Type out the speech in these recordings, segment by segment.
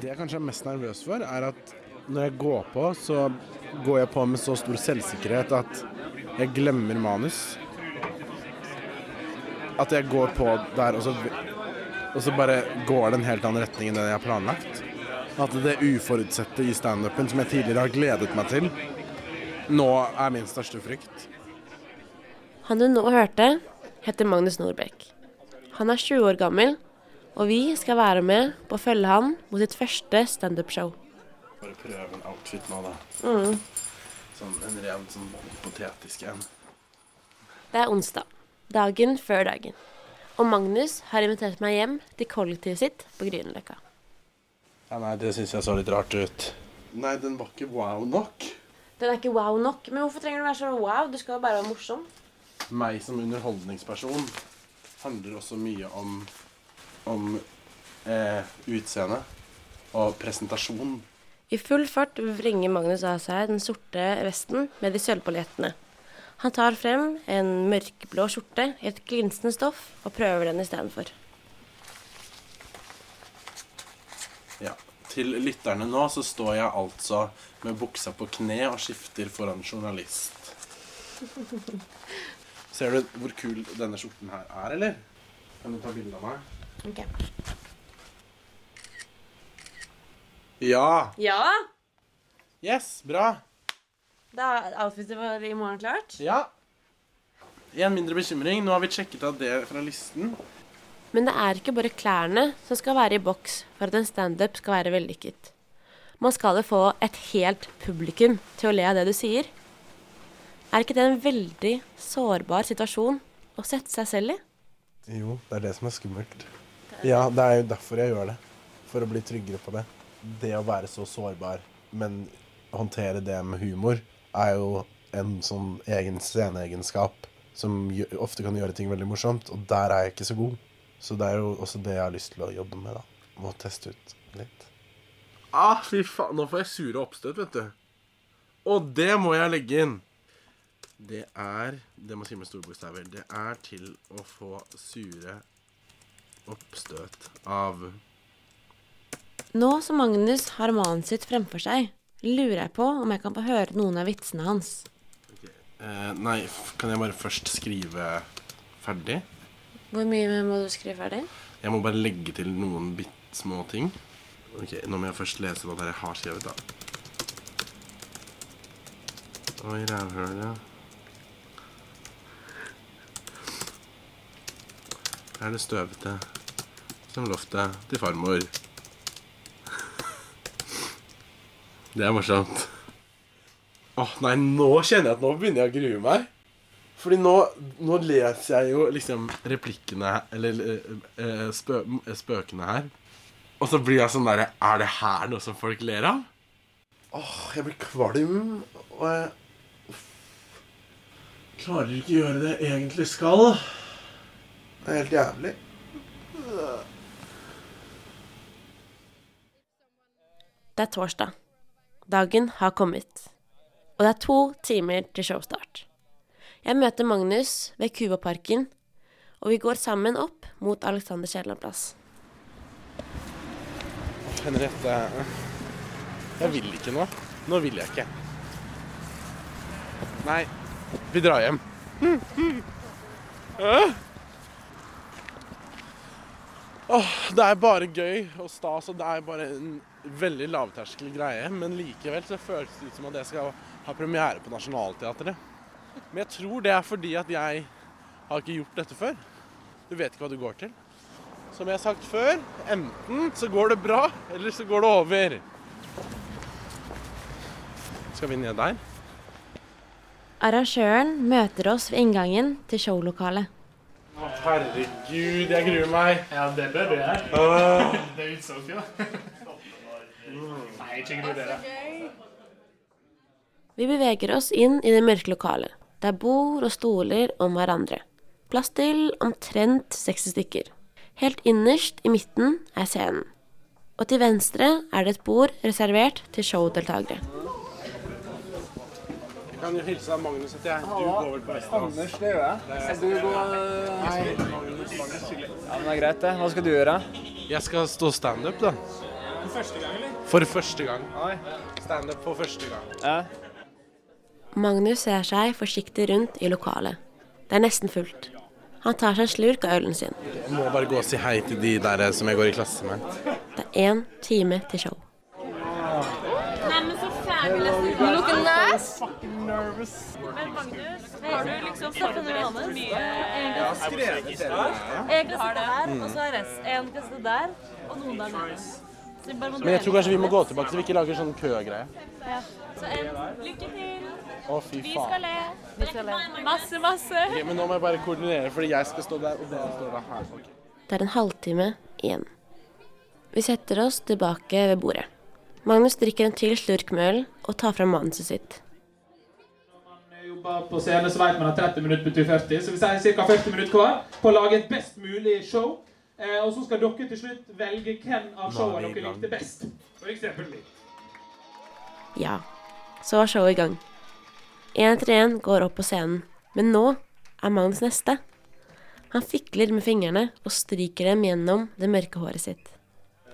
Det jeg kanskje er mest nervøs for, er at når jeg går på, så går jeg på med så stor selvsikkerhet at jeg glemmer manus. At jeg går på der, og så, og så bare går det en helt annen retning enn den jeg har planlagt. At det uforutsette i standupen som jeg tidligere har gledet meg til, nå er min største frykt. Han du nå hørte, heter Magnus Nordbekk. Han er 20 år gammel, og vi skal være med på å følge han mot sitt første standup-show. Bare prøve en outfit nå, da. Mm. Sånn en ren sånn hypotetisk en. Det er onsdag, dagen før dagen. Og Magnus har invitert meg hjem til kollektivet sitt på Grünerløkka. Ja, nei, det syns jeg så litt rart ut. Nei, den var ikke wow nok. Den er ikke wow nok, men hvorfor trenger du være så wow? Du skal jo bare være morsom. Meg som underholdningsperson handler også mye om, om eh, utseende og presentasjon. I full fart vrenger Magnus av seg den sorte vesten med de sølvpaljettene. Han tar frem en mørkeblå skjorte i et glinsende stoff og prøver den istedenfor. Ja. Til lytterne nå så står jeg altså med buksa på kne og skifter foran journalist. Ser du hvor kul denne skjorten her er, eller? Kan du ta bilde av meg? Ok. Ja! Ja, Yes, bra. da er outfitet for i morgen klart. Ja. En mindre bekymring. Nå har vi sjekket av det fra listen. Men det er ikke bare klærne som skal være i boks for at en standup skal være vellykket. Man skal jo få et helt publikum til å le av det du sier. Er ikke det en veldig sårbar situasjon å sette seg selv i? Jo, det er det som er skummelt. Ja, det er jo derfor jeg gjør det. For å bli tryggere på det. Det å være så sårbar, men håndtere det med humor, er jo en sånn egen sceneegenskap som ofte kan gjøre ting veldig morsomt, og der er jeg ikke så god. Så det er jo også det jeg har lyst til å jobbe med, da. Må teste ut litt. Ah, fy faen. Nå får jeg sure oppstøt, vet du. Og det må jeg legge inn. Det er Det må si med store bokstaver. Det er til å få sure oppstøt av Nå som Magnus har manuset sitt fremfor seg, lurer jeg på om jeg kan få høre noen av vitsene hans. eh, Nei, kan jeg bare først skrive ferdig? Hvor mye må du skrive ferdig? Jeg må bare legge til noen bitte små ting. Ok, Nå må jeg først lese hva det jeg har skrevet, da. Oi, rævhølet. Her er det støvete som loftet til farmor. Det er morsomt. Åh, nei, nå kjenner jeg at nå begynner jeg å grue meg. Fordi nå, nå leser jeg jo liksom replikkene Eller eh, eh, spø, spøkene her. Og så blir jeg sånn derre Er det her noe som folk ler av? Åh, jeg blir kvalm, og jeg klarer ikke å gjøre det jeg egentlig skal. Det er helt jævlig. Det er torsdag. Dagen har kommet. Og det er to timer til showstart. Jeg møter Magnus ved Kubaparken, og vi går sammen opp mot Alexander Kielland plass. Henriette Jeg vil ikke nå. Nå vil jeg ikke. Nei, vi drar hjem. Åh, det er bare gøy og stas, og det er bare en veldig lavterskel greie. Men likevel så føles det ut som at jeg skal ha premiere på Nationaltheatret. Men jeg tror det er fordi at jeg har ikke gjort dette før. Du vet ikke hva du går til. Som jeg har sagt før, enten så går det bra, eller så går det over. Skal vi ned der? Arrangøren møter oss ved inngangen til showlokalet. Å, herregud, jeg gruer meg. Ja, det bør du gjøre. Det er utsolgt, jo. Nei, ikke grunn dere. Vi beveger oss inn i det mørke lokalet, der bord og stoler om hverandre. Plass til omtrent 60 stykker. Helt innerst i midten er scenen. Og til venstre er det et bord reservert til showdeltakere. Jeg kan jo hilse deg, Magnus, at jeg du går vel på Vesterålen. Anders det gjør jeg Du går Hei. Ja, men det er greit, det. Hva skal du gjøre? Jeg skal stå standup, da. Første gang, eller? For første gang. Standup for første gang. Ja. Magnus ser seg forsiktig rundt i lokalet. Det er nesten fullt. Han tar seg en slurk av ølen sin. Jeg må bare gå og si hei til de der som jeg går i klasse med. Det er én time til show. Neimen, så fabulous. You look nice. Men Magnus, har du liksom forberedt mye En klasse der, og så er resten. En klasse der, og noen der nede. Men jeg tror kanskje vi må gå tilbake så vi ikke lager sånn køgreie. Ja. Så en, lykke til. Å, fy Vi skal faen. le. Vi skal le. Masse, masse. Okay, men nå må jeg bare koordinere, fordi jeg skal stå der, og dere står der her. Okay. Det er en halvtime igjen. Vi setter oss tilbake ved bordet. Magnus drikker en til slurk med øl og tar fram manuset sitt. Når man jobber på scene, så vet man at 30 minutter betyr 40, så vi sier ca. 40 minutter hver på å lage et best mulig show. Eh, og så skal dere til slutt velge hvem av showene dere likte best. For eksempel mitt. Ja, så var showet i gang. Én etter én går opp på scenen, men nå er Magnus neste. Han fikler med fingrene og stryker dem gjennom det mørke håret sitt.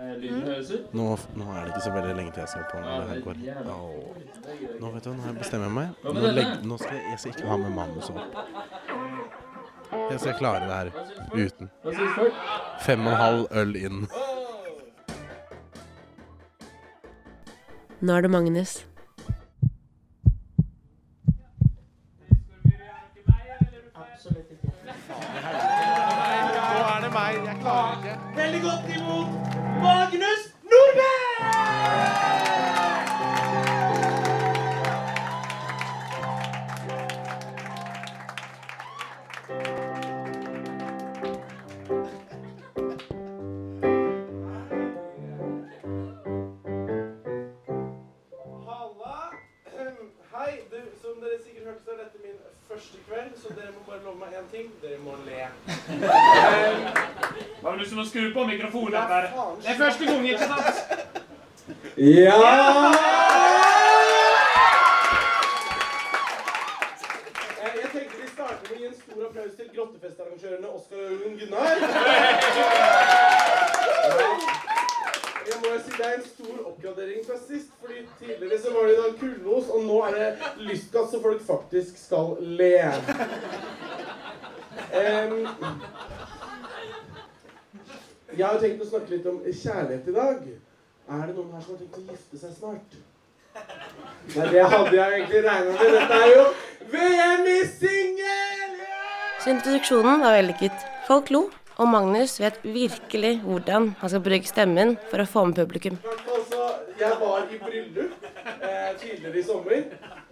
Eh, ut. Nå, nå er det ikke så veldig lenge til jeg skal på når det her går. Åh. Nå vet du, nå har jeg bestemt meg. Nå, legg, nå skal jeg, jeg skal ikke ha med manus opp. Jeg skal klare det her uten. Fem og en halv øl inn. Nå er det Magnus. Så er dette min første kveld, så dere må bare love meg én ting. Dere må le. Har du lyst til å skru på mikrofonen? Der? Det er første gang, ikke sant? Ja! Jeg tenkte vi starter med å gi en stor applaus til grottefestarrangørene Oskar og Gunnar. Jeg må jo si Det er en stor oppgradering fra sist. fordi Tidligere så var det da kulllos, og nå er det lystgass, så folk faktisk skal le. Um, jeg har tenkt å snakke litt om kjærlighet i dag. Er det noen her som har tenkt å gifte seg snart? Nei, det hadde jeg egentlig regna med. Dette er jo VM i singel! Så introduksjonen var vellykket. Folk lo, og Magnus vet virkelig hvordan han skal bruke stemmen for å få med publikum. Altså, jeg var i bryllup eh, tidligere i sommer.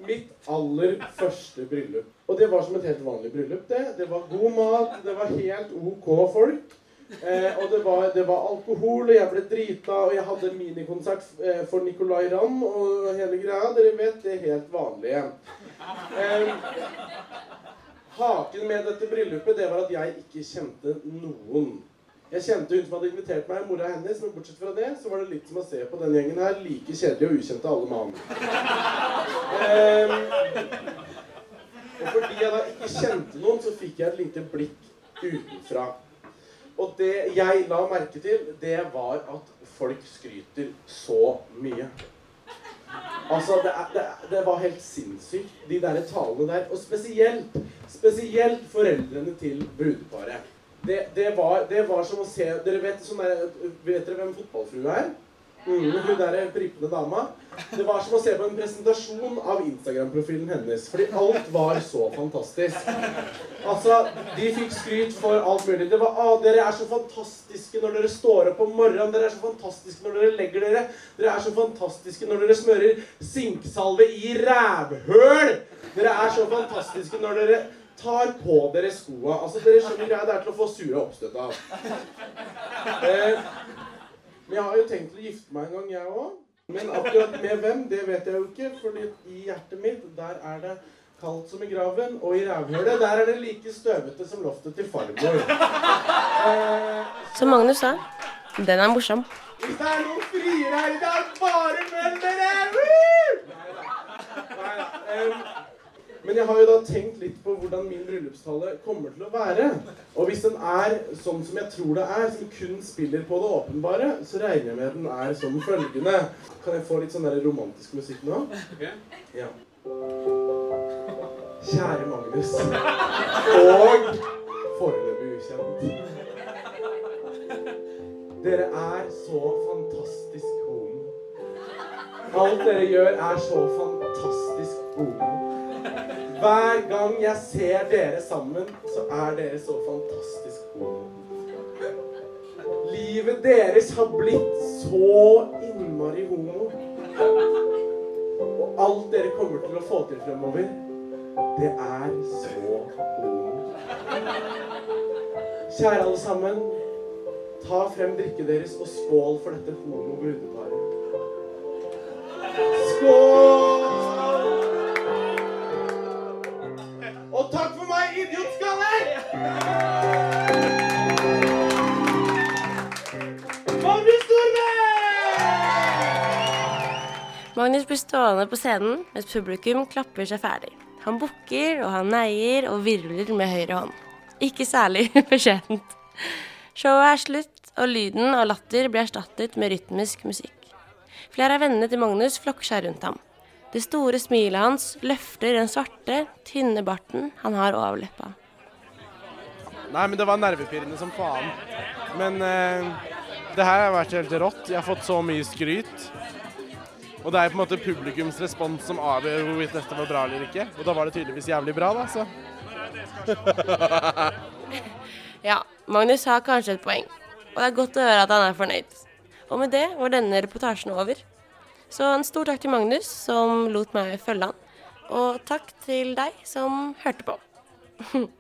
Mitt aller første bryllup. Og det var som et helt vanlig bryllup. Det Det var god mat, det var helt OK folk. Eh, og det var, det var alkohol, og jeg ble drita, og jeg hadde minikonsert eh, for Nicolay Ramm og hele greia. Dere vet det er helt vanlige. Eh, Haken med dette bryllupet det var at jeg ikke kjente noen. Jeg kjente hun som hadde invitert meg, mora hennes, men bortsett fra det så var det litt som å se på denne gjengen her. Like kjedelig og ukjente alle mann. Um, og fordi jeg da ikke kjente noen, så fikk jeg et lite blikk utenfra. Og det jeg la merke til, det var at folk skryter så mye. Altså, det, er, det, det var helt sinnssykt, de der talene der. Og spesielt, spesielt foreldrene til brudeparet. Det, det, var, det var som å se Dere vet, sånn der, vet dere hvem fotballfrue er? Mm, hun der prippende dama. Det var som å se på en presentasjon av Instagram-profilen hennes. Fordi alt var så fantastisk. Altså, De fikk skryt for alt mulig. Det var ah, 'Dere er så fantastiske når dere står opp om morgenen.' 'Dere er så fantastiske når dere legger dere.' 'Dere er så fantastiske når dere smører sinksalve i rævhøl.' 'Dere er så fantastiske når dere tar på dere skoa.' Altså, Dere skjønner greia. Det er til å få sure oppstøt av. Eh, men jeg har jo tenkt å gifte meg en gang, jeg òg. Men akkurat med hvem, det vet jeg jo ikke. fordi i hjertet mitt, der er det kaldt som i graven. Og i rævhølet, der er det like støvete som loftet til farmor. Eh, Som Magnus sa, den er morsom. hvis det er noen friere her i dag, bare meld dere! Woo! Neida. Neida. Em, Men jeg har jo da tenkt litt på hvordan min bryllupstale kommer til å være. Og hvis den er sånn som jeg tror det er, som kun spiller på det åpenbare, så regner jeg med at den er som følgende. Kan jeg få litt sånn der romantisk musikk nå? Ja. Kjære Magnus. Og foreløpig ukjent. Dere er så fantastisk gode. Alt dere gjør, er så fantastisk homo. Hver gang jeg ser dere sammen, så er dere så fantastisk homo. Livet deres har blitt så innmari homo. Og alt dere kommer til å få til fremover, det er så homo. Kjære alle sammen. Ta frem drikket deres og skål for dette homo-brudeparet. Skål! Og takk for meg, idiotskaller! Magnus Storme! Magnus blir stående på scenen mens publikum klapper seg ferdig. Han bukker og han neier og virvler med høyre hånd. Ikke særlig beskjedent. Showet er slutt, og lyden av latter blir erstattet med rytmisk musikk. Flere av vennene til Magnus flokker seg rundt ham. Det store smilet hans løfter den svarte, tynne barten han har over leppa. Nei, men det var nervepirrende som faen. Men eh, det her har vært helt rått. Jeg har fått så mye skryt. Og det er på en måte publikums respons som avgjør hvorvidt dette var bra eller ikke. Og da var det tydeligvis jævlig bra, da, så. Ja, Magnus har kanskje et poeng, og det er godt å høre at han er fornøyd. Og med det var denne reportasjen over. Så en stor takk til Magnus, som lot meg følge han. Og takk til deg som hørte på.